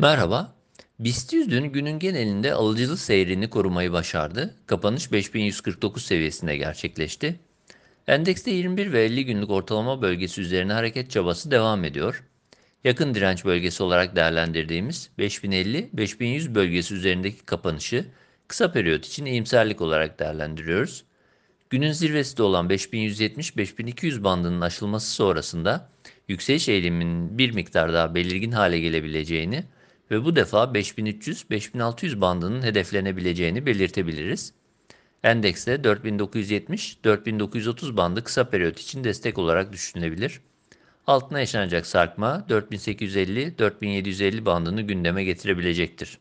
Merhaba. BIST 100 dün günün genelinde alıcılı seyrini korumayı başardı. Kapanış 5149 seviyesinde gerçekleşti. Endekste 21 ve 50 günlük ortalama bölgesi üzerine hareket çabası devam ediyor. Yakın direnç bölgesi olarak değerlendirdiğimiz 5050-5100 bölgesi üzerindeki kapanışı kısa periyot için iyimserlik olarak değerlendiriyoruz. Günün zirvesi de olan 5170-5200 bandının aşılması sonrasında yükseliş eğiliminin bir miktar daha belirgin hale gelebileceğini ve bu defa 5300-5600 bandının hedeflenebileceğini belirtebiliriz. Endekste 4970-4930 bandı kısa periyot için destek olarak düşünülebilir. Altına yaşanacak sarkma 4850-4750 bandını gündeme getirebilecektir.